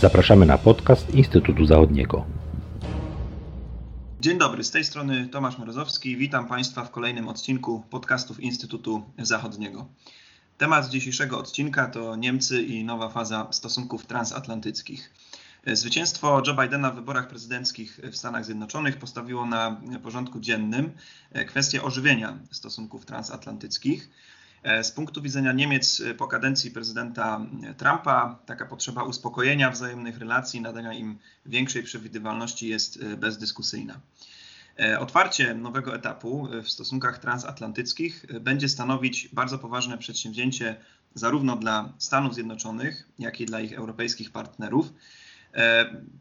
Zapraszamy na podcast Instytutu Zachodniego. Dzień dobry, z tej strony Tomasz Morozowski. Witam Państwa w kolejnym odcinku podcastów Instytutu Zachodniego. Temat dzisiejszego odcinka to Niemcy i nowa faza stosunków transatlantyckich. Zwycięstwo Joe Bidena w wyborach prezydenckich w Stanach Zjednoczonych postawiło na porządku dziennym kwestię ożywienia stosunków transatlantyckich. Z punktu widzenia Niemiec po kadencji prezydenta Trumpa taka potrzeba uspokojenia wzajemnych relacji, nadania im większej przewidywalności jest bezdyskusyjna. Otwarcie nowego etapu w stosunkach transatlantyckich będzie stanowić bardzo poważne przedsięwzięcie zarówno dla Stanów Zjednoczonych, jak i dla ich europejskich partnerów,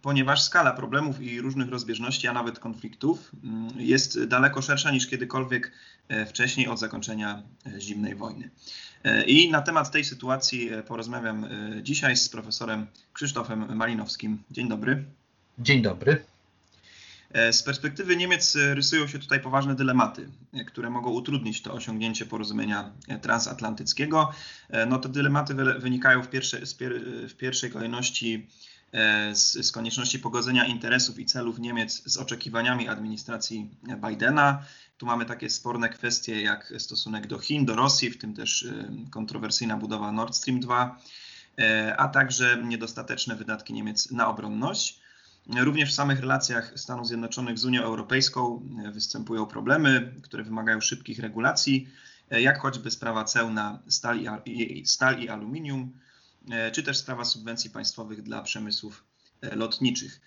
ponieważ skala problemów i różnych rozbieżności, a nawet konfliktów jest daleko szersza niż kiedykolwiek wcześniej od zakończenia zimnej wojny. I na temat tej sytuacji porozmawiam dzisiaj z profesorem Krzysztofem Malinowskim. Dzień dobry. Dzień dobry. Z perspektywy Niemiec rysują się tutaj poważne dylematy, które mogą utrudnić to osiągnięcie porozumienia transatlantyckiego. No, te dylematy wynikają w, pierwsze, w pierwszej kolejności z, z, konieczności pogodzenia interesów i celów Niemiec z oczekiwaniami administracji Bidena. Tu mamy takie sporne kwestie jak stosunek do Chin, do Rosji, w tym też kontrowersyjna budowa Nord Stream 2, a także niedostateczne wydatki Niemiec na obronność. Również w samych relacjach Stanów Zjednoczonych z Unią Europejską występują problemy, które wymagają szybkich regulacji, jak choćby sprawa ceł na stal i, stal i aluminium, czy też sprawa subwencji państwowych dla przemysłów lotniczych.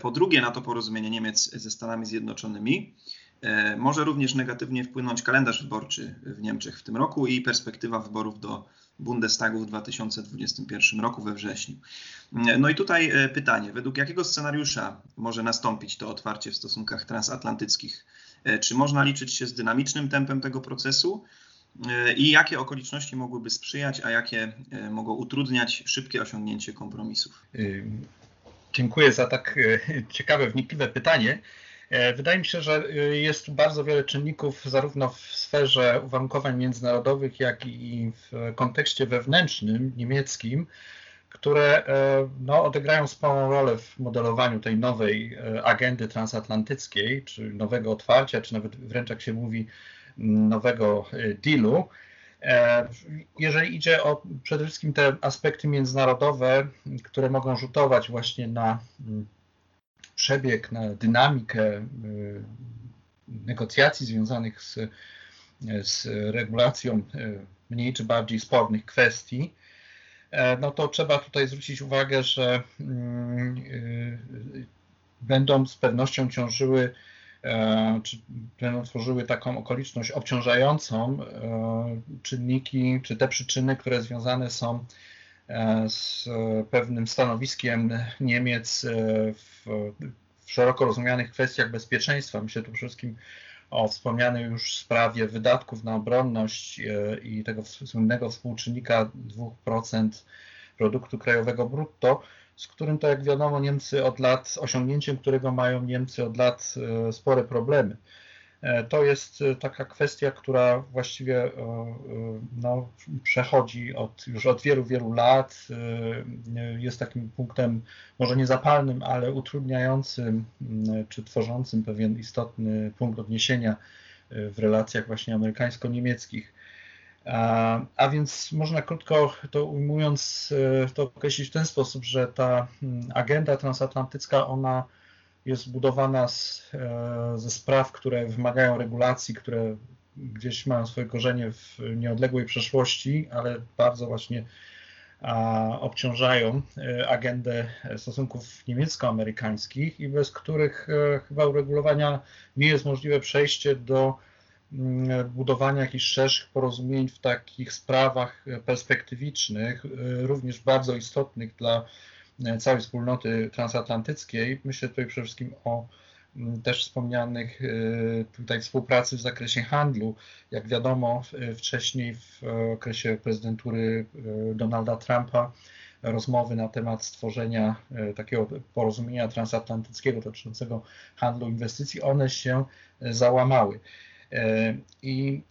Po drugie, na to porozumienie Niemiec ze Stanami Zjednoczonymi może również negatywnie wpłynąć kalendarz wyborczy w Niemczech w tym roku i perspektywa wyborów do Bundestagu w 2021 roku we wrześniu. No i tutaj pytanie, według jakiego scenariusza może nastąpić to otwarcie w stosunkach transatlantyckich? Czy można liczyć się z dynamicznym tempem tego procesu? I jakie okoliczności mogłyby sprzyjać, a jakie mogą utrudniać szybkie osiągnięcie kompromisów? Dziękuję za tak ciekawe, wnikliwe pytanie. Wydaje mi się, że jest bardzo wiele czynników, zarówno w sferze uwarunkowań międzynarodowych, jak i w kontekście wewnętrznym, niemieckim, które no, odegrają sporą rolę w modelowaniu tej nowej agendy transatlantyckiej, czy nowego otwarcia, czy nawet wręcz jak się mówi, nowego dealu. Jeżeli idzie o przede wszystkim te aspekty międzynarodowe, które mogą rzutować właśnie na przebieg, na dynamikę negocjacji związanych z, z regulacją mniej czy bardziej spornych kwestii, no to trzeba tutaj zwrócić uwagę, że będą z pewnością ciążyły czy będą tworzyły taką okoliczność obciążającą czynniki, czy te przyczyny, które związane są z pewnym stanowiskiem Niemiec w, w szeroko rozumianych kwestiach bezpieczeństwa. Myślę tu przede wszystkim o wspomnianej już sprawie wydatków na obronność i tego słynnego współczynnika 2% produktu krajowego brutto, z którym to jak wiadomo Niemcy od lat, osiągnięciem którego mają Niemcy od lat spore problemy. To jest taka kwestia, która właściwie no, przechodzi od, już od wielu, wielu lat. Jest takim punktem może nie zapalnym, ale utrudniającym czy tworzącym pewien istotny punkt odniesienia w relacjach właśnie amerykańsko-niemieckich. A, a, więc można krótko to ujmując, to określić w ten sposób, że ta agenda transatlantycka, ona jest zbudowana z, ze spraw, które wymagają regulacji, które gdzieś mają swoje korzenie w nieodległej przeszłości, ale bardzo właśnie a, obciążają agendę stosunków niemiecko-amerykańskich i bez których chyba uregulowania nie jest możliwe przejście do budowania jakichś szerszych porozumień w takich sprawach perspektywicznych, również bardzo istotnych dla całej wspólnoty transatlantyckiej. Myślę tutaj przede wszystkim o też wspomnianych tutaj współpracy w zakresie handlu. Jak wiadomo, wcześniej w okresie prezydentury Donalda Trumpa rozmowy na temat stworzenia takiego porozumienia transatlantyckiego dotyczącego handlu inwestycji, one się załamały. I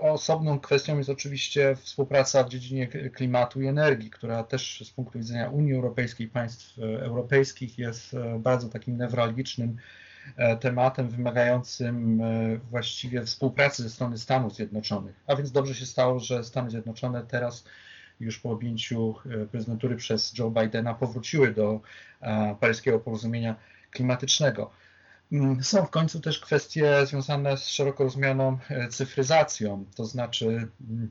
osobną kwestią jest oczywiście współpraca w dziedzinie klimatu i energii, która też z punktu widzenia Unii Europejskiej, państw europejskich jest bardzo takim newralgicznym tematem wymagającym właściwie współpracy ze strony Stanów Zjednoczonych. A więc dobrze się stało, że Stany Zjednoczone teraz już po objęciu e, prezydentury przez Joe Bidena powróciły do e, paryskiego porozumienia klimatycznego. Mm, są w końcu też kwestie związane z szeroko rozumianą e, cyfryzacją, to znaczy mm,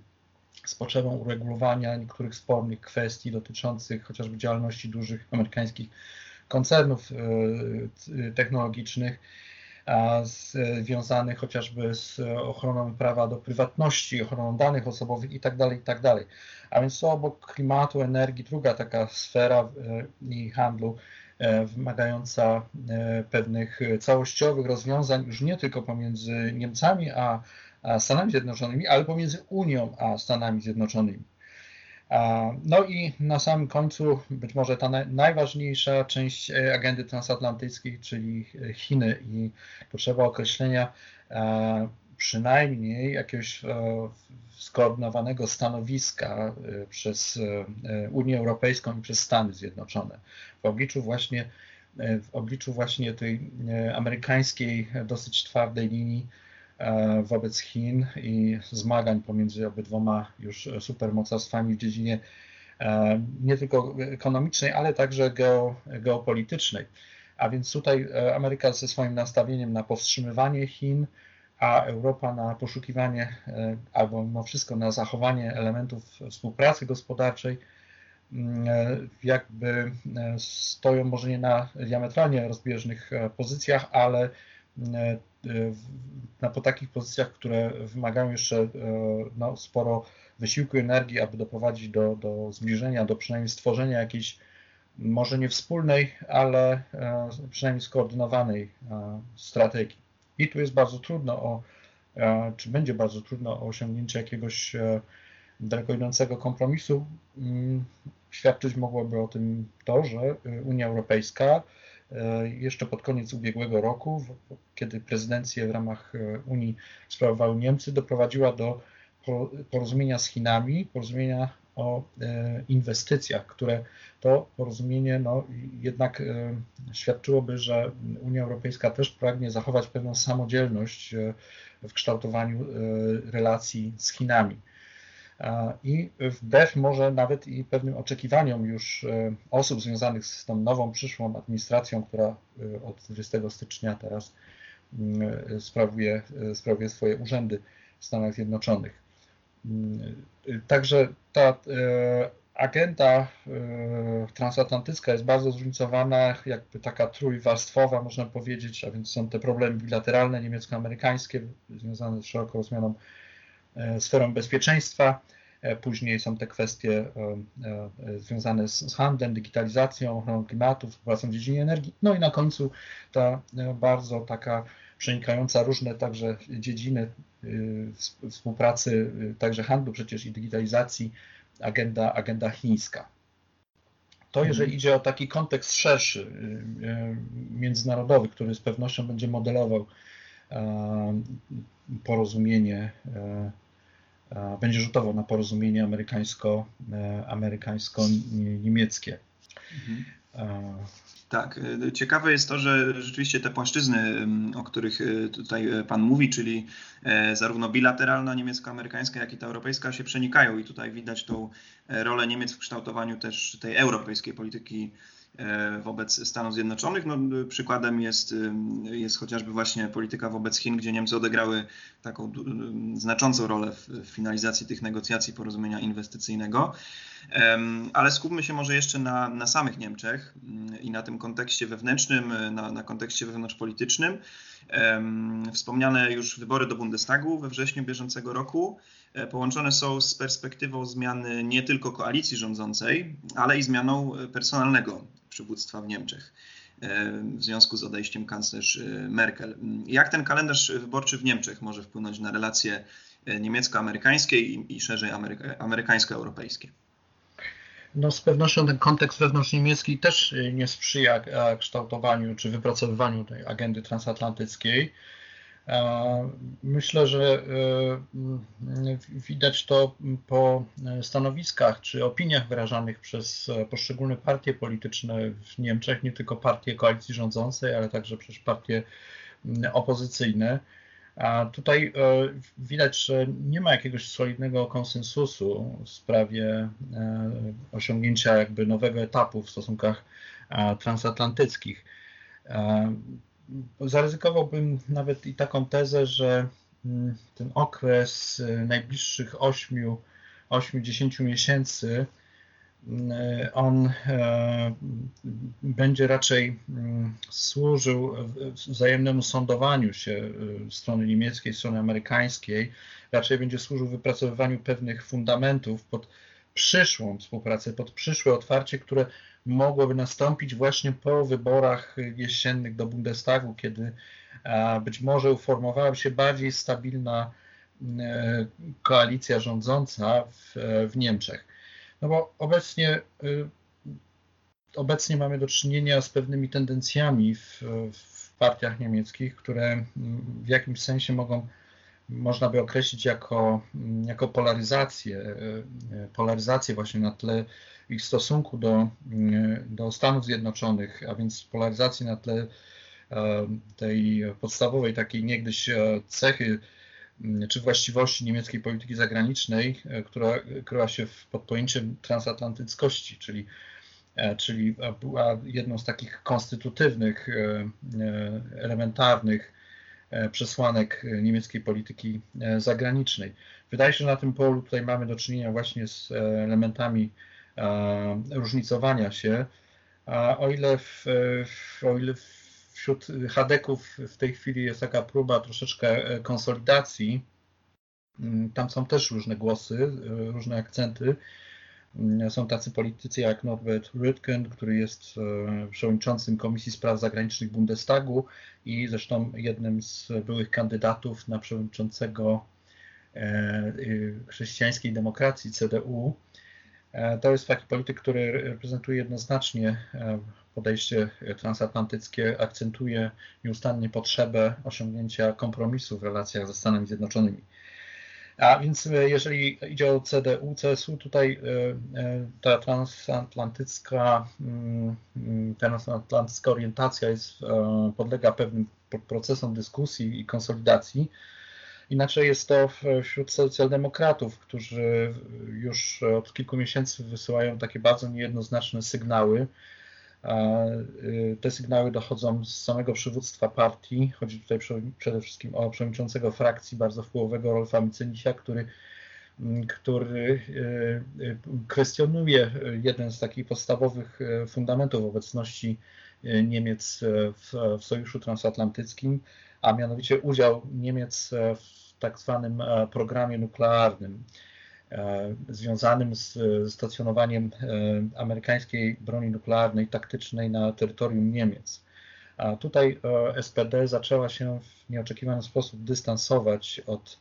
z potrzebą uregulowania niektórych spornych kwestii dotyczących chociażby działalności dużych amerykańskich koncernów technologicznych związanych chociażby z ochroną prawa do prywatności, ochroną danych osobowych itd. Tak itd. Tak A więc to obok klimatu, energii, druga taka sfera e, i handlu e, wymagająca e, pewnych całościowych rozwiązań już nie tylko pomiędzy Niemcami a Stanami Zjednoczonymi, ale pomiędzy Unią a Stanami Zjednoczonymi. No i na samym końcu być może ta najważniejsza część e, agendy transatlantyckiej, czyli e, Chiny i potrzeba określenia e, przynajmniej jakiegoś skoordynowanego stanowiska przez Unię Europejską i przez Stany Zjednoczone w obliczu właśnie w obliczu właśnie tej amerykańskiej dosyć twardej linii E, wobec Chin i zmagań pomiędzy obydwoma już supermocarstwami w dziedzinie e, nie tylko ekonomicznej, ale także geo, geopolitycznej. A więc tutaj e, Ameryka ze swoim nastawieniem na powstrzymywanie Chin, a Europa na poszukiwanie albo mimo wszystko na zachowanie elementów współpracy gospodarczej, mm, jakby stoją może nie na diametralnie rozbieżnych pozycjach, ale na, po takich pozycjach, które wymagają jeszcze e, no, sporo wysiłku energii, aby doprowadzić do, do zbliżenia, do przynajmniej stworzenia jakiejś może nie wspólnej, ale e, przynajmniej skoordynowanej e, strategii. I tu jest bardzo trudno o, czy będzie bardzo trudno o osiągnięcie jakiegoś daleko idącego kompromisu. Mm, świadczyć mogłoby o tym to, że Unia Europejska E, jeszcze pod koniec ubiegłego roku, kiedy prezydencję w ramach e, Unii sprawowały Niemcy, doprowadziła do porozumienia z Chinami, porozumienia o e, inwestycjach, które to porozumienie no, jednak świadczyłoby, że Unia Europejska też pragnie zachować pewną samodzielność w kształtowaniu relacji z Chinami. I wbrew może nawet i pewnym oczekiwaniom już e, osób związanych z tą nową przyszłą administracją, która e, od 20 stycznia teraz e, sprawuje, sprawuje swoje urzędy w Stanach Zjednoczonych. Mm, także ta agenda transatlantycka jest bardzo zróżnicowana, jakby taka trójwarstwowa, można powiedzieć, a więc są te problemy bilateralne niemiecko-amerykańskie związane z szeroko rozumianą E, sferą bezpieczeństwa. E, później są te kwestie e, związane z handlem, digitalizacją, ochroną klimatu, współpracą w dziedzinie energii. No i na końcu ta bardzo taka przenikająca różne także dziedziny współpracy, także handlu przecież i digitalizacji, agenda, agenda chińska. To mhm. jeżeli idzie o taki kontekst szerszy, międzynarodowy, który z pewnością będzie modelował porozumienie będzie rzutował na porozumienie amerykańsko, e, amerykańsko-niemieckie. Mhm. Tak, e, ciekawe jest to, że rzeczywiście te płaszczyzny, o których e, tutaj Pan mówi, czyli zarówno bilateralna niemiecko-amerykańska, jak i ta europejska się przenikają i tutaj widać tą rolę Niemiec w kształtowaniu też tej europejskiej polityki E, wobec Stanów Zjednoczonych. No, przykładem jest, jest chociażby właśnie polityka wobec Chin, gdzie Niemcy odegrały taką znaczącą rolę w finalizacji tych negocjacji porozumienia inwestycyjnego. Ale skupmy się może jeszcze na, na samych Niemczech i na tym kontekście wewnętrznym, na, na kontekście wewnątrzpolitycznym. Wspomniane już wybory do Bundestagu we wrześniu bieżącego roku e, połączone są z perspektywą zmiany nie tylko koalicji rządzącej, ale i zmianą personalnego przywództwa w Niemczech e, w związku z odejściem kanclerz e, Merkel. Jak ten kalendarz wyborczy w Niemczech może wpłynąć na relacje e, niemiecko-amerykańskie i, szerzej ameryka, amerykańsko-europejskie? No z pewnością ten kontekst wewnątrzniemiecki też nie sprzyja kształtowaniu czy wypracowywaniu tej agendy transatlantyckiej. Myślę, że widać to po stanowiskach czy opiniach wyrażanych przez poszczególne partie polityczne w Niemczech, nie tylko partie koalicji rządzącej, ale także przez partie opozycyjne. A tutaj e, widać, że nie ma jakiegoś solidnego konsensusu w sprawie e, osiągnięcia jakby nowego etapu w stosunkach e, transatlantyckich. Zaryzykowałbym nawet i taką tezę, że mm, ten okres najbliższych 8-10 miesięcy on e, będzie raczej mm, służył wzajemnemu sądowaniu się e, strony niemieckiej, strony amerykańskiej, raczej będzie służył wypracowywaniu pewnych fundamentów pod przyszłą współpracę, pod przyszłe otwarcie, które mogłoby nastąpić właśnie po wyborach jesiennych do Bundestagu, kiedy być może uformowała się bardziej stabilna koalicja rządząca w, w Niemczech. No bo obecnie, y, obecnie mamy do czynienia z pewnymi tendencjami w, w partiach niemieckich, które w jakimś sensie mogą, można by określić jako, jako polaryzację, y, polaryzację właśnie na tle ich stosunku do, y, do Stanów Zjednoczonych, a więc polaryzacji na tle tej podstawowej takiej niegdyś cechy czy właściwości niemieckiej polityki zagranicznej, e, która kryła się pod pojęciem transatlantyckości, czyli, e, czyli była jedną z takich konstytutywnych, e, elementarnych przesłanek niemieckiej polityki zagranicznej. Wydaje się, że na tym polu tutaj mamy do czynienia właśnie z elementami różnicowania się, o ile w, o ile w wśród Hadeków w tej chwili jest taka próba troszeczkę e, konsolidacji. Mm, tam są też różne głosy, e, różne akcenty. Mm, są tacy politycy jak Norbert Rüttgen, który jest e, przewodniczącym Komisji Spraw Zagranicznych Bundestagu i zresztą jednym z byłych kandydatów na przewodniczącego chrześcijańskiej demokracji CDU. To jest taki polityk, który reprezentuje jednoznacznie podejście transatlantyckie akcentuje nieustannie potrzebę osiągnięcia kompromisu w relacjach ze Stanami Zjednoczonymi. A więc e, jeżeli idzie o CDU, CSU, tutaj e, e, ta transatlantycka, mm, mm, transatlantycka orientacja jest, podlega pewnym procesom dyskusji i konsolidacji. Inaczej jest to wśród socjaldemokratów, którzy już od kilku miesięcy wysyłają takie bardzo niejednoznaczne sygnały, Y, te sygnały dochodzą z samego przywództwa partii. Chodzi tutaj przede wszystkim o przewodniczącego frakcji bardzo wpływowego Rolfa Micynisia, który, mm, który y, y, kwestionuje jeden z takich podstawowych fundamentów obecności Niemiec w, w Sojuszu Transatlantyckim, a mianowicie udział Niemiec w tak zwanym programie nuklearnym. E, związanym z stacjonowaniem e, amerykańskiej broni nuklearnej taktycznej na terytorium Niemiec. A tutaj e, SPD zaczęła się w nieoczekiwany sposób dystansować od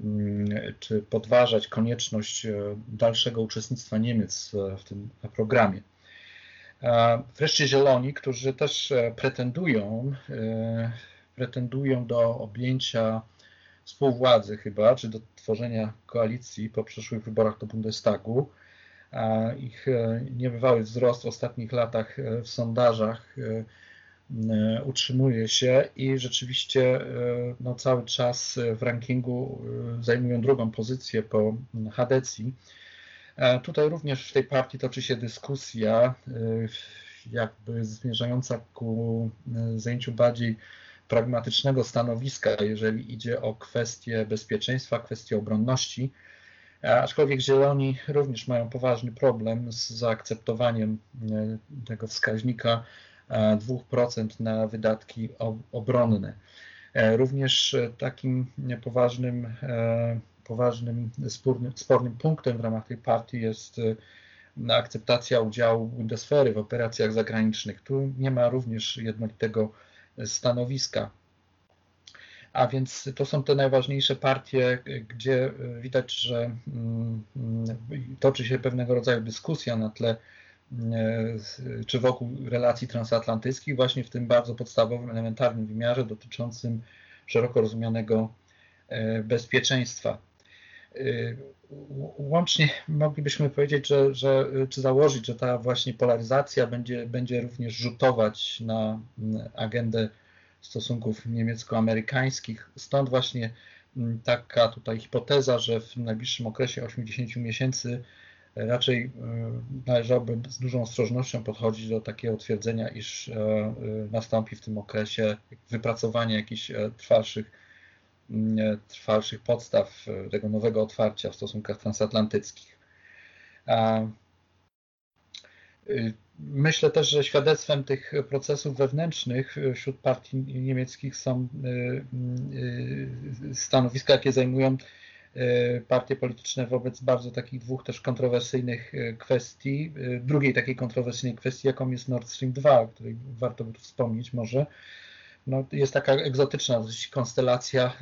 mm, czy podważać konieczność dalszego uczestnictwa Niemiec w tym programie. Wreszcie Zieloni, którzy też pretendują, pretendują do objęcia współwładzy chyba, czy do tworzenia koalicji po przyszłych wyborach do Bundestagu. Ich e, niebywały wzrost w ostatnich latach e, w sondażach e, utrzymuje się i rzeczywiście no, cały czas w rankingu zajmują drugą pozycję po Hadecji. Tutaj również w tej partii toczy się dyskusja jakby zmierzająca ku zajęciu bardziej pragmatycznego stanowiska, jeżeli idzie o kwestie bezpieczeństwa, kwestie obronności. Aczkolwiek Zieloni również mają poważny problem z zaakceptowaniem e, tego wskaźnika 2% e, na wydatki obronne. E, również takim poważnym, poważnym spornym, spornym punktem w ramach tej partii jest akceptacja udziału Bundeswehry w operacjach zagranicznych. Tu nie ma również jednolitego stanowiska. A więc to są te najważniejsze partie, gdzie widać, że mm, toczy się pewnego rodzaju dyskusja na tle e, czy wokół relacji transatlantyckich, właśnie w tym bardzo podstawowym, elementarnym wymiarze dotyczącym szeroko rozumianego bezpieczeństwa. Łącznie moglibyśmy powiedzieć, że, że, czy założyć, że ta właśnie polaryzacja będzie, będzie również rzutować na agendę stosunków niemiecko-amerykańskich. Stąd właśnie taka tutaj hipoteza, że w najbliższym okresie 80 miesięcy raczej należałoby z dużą ostrożnością podchodzić do takiego twierdzenia, iż nastąpi w tym okresie wypracowanie jakichś trwalszych E, trwalszych podstaw e, tego nowego otwarcia w stosunkach transatlantyckich. E, myślę też, że świadectwem tych procesów wewnętrznych wśród partii niemieckich są stanowiska, jakie zajmują partie polityczne wobec bardzo takich dwóch też kontrowersyjnych kwestii. Drugiej takiej kontrowersyjnej kwestii, jaką jest Nord Stream 2, o której warto by wspomnieć może no, jest taka egzotyczna konstelacja,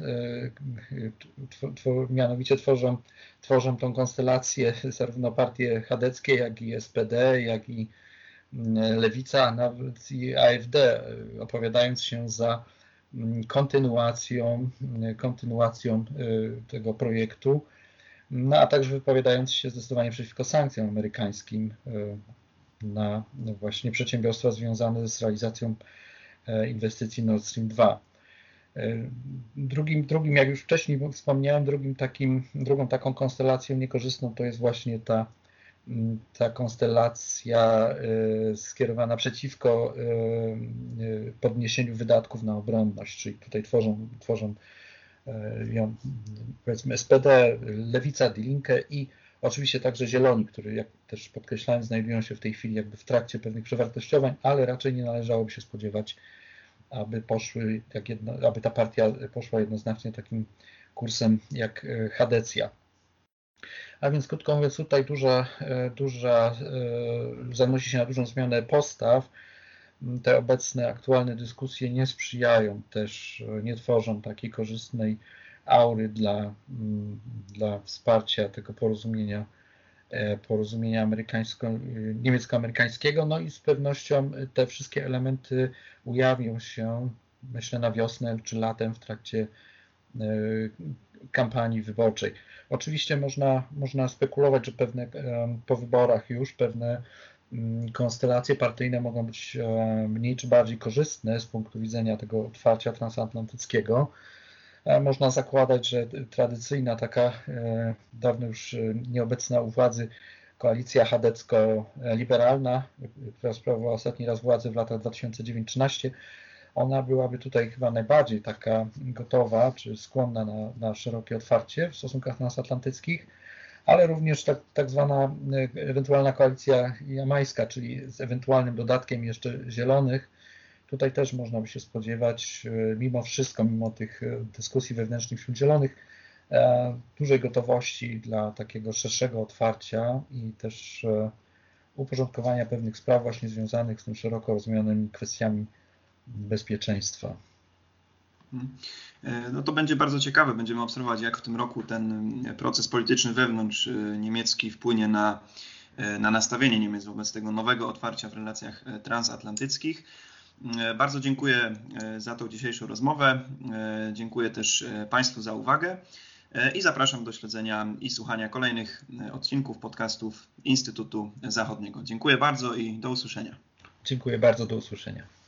e, mianowicie tworzą, tworzą tą konstelację zarówno partie chadeckie, jak i SPD, jak i mm, Lewica, a nawet i AfD, e, opowiadając się za mm, kontynuacją, mm, kontynuacją e, tego projektu, no, a także wypowiadając się zdecydowanie przeciwko sankcjom amerykańskim na właśnie przedsiębiorstwa związane z realizacją E, inwestycji Nord Stream 2. E, drugim, drugim, jak już wcześniej wspomniałem, drugim takim, drugą taką konstelacją niekorzystną to jest właśnie ta, ta konstelacja e, skierowana przeciwko podniesieniu wydatków na obronność, czyli tutaj tworzą, tworzą ją, powiedzmy SPD, Lewica, Die Linke i oczywiście także Zieloni, którzy, jak też podkreślałem, znajdują się w tej chwili jakby w trakcie pewnych przewartościowań, ale raczej nie należałoby się spodziewać aby poszły, jak jedno, aby ta partia poszła jednoznacznie takim kursem jak e, Hadecja. A więc krótko mówiąc, tutaj duża, e, duża e, zanosi się na dużą zmianę postaw. Te obecne, aktualne dyskusje nie sprzyjają też, nie tworzą takiej korzystnej aury dla, dla wsparcia tego porozumienia porozumienia niemiecko-amerykańskiego, no i z pewnością te wszystkie elementy ujawnią się, myślę, na wiosnę czy latem w trakcie e, kampanii wyborczej. Oczywiście można, można spekulować, że pewne e, po wyborach już pewne mm, konstelacje partyjne mogą być mniej czy bardziej korzystne z punktu widzenia tego otwarcia transatlantyckiego. Można zakładać, że tradycyjna taka e, dawno już e, nieobecna u władzy koalicja chadecko-liberalna, która sprawowała ostatni raz władzę w latach 2009-2013, ona byłaby tutaj chyba najbardziej taka gotowa, czy skłonna na, na szerokie otwarcie w stosunkach transatlantyckich, ale również tak, tak zwana e, ewentualna koalicja jamańska, czyli z ewentualnym dodatkiem jeszcze zielonych, Tutaj też można by się spodziewać, e, mimo wszystko, mimo tych e, dyskusji wewnętrznych wśród zielonych, e, dużej gotowości dla takiego szerszego otwarcia i też uporządkowania pewnych spraw właśnie związanych z tym szeroko rozumianymi kwestiami bezpieczeństwa. Mhm. No to będzie bardzo ciekawe. Będziemy obserwować, jak w tym roku ten proces polityczny wewnątrz niemiecki wpłynie na, na nastawienie Niemiec wobec tego nowego otwarcia w relacjach transatlantyckich. E, bardzo dziękuję e, za tą dzisiejszą rozmowę. E, dziękuję też Państwu za uwagę i zapraszam do śledzenia i słuchania kolejnych odcinków podcastów Instytutu Zachodniego. Dziękuję bardzo i do usłyszenia. Dziękuję bardzo, do usłyszenia.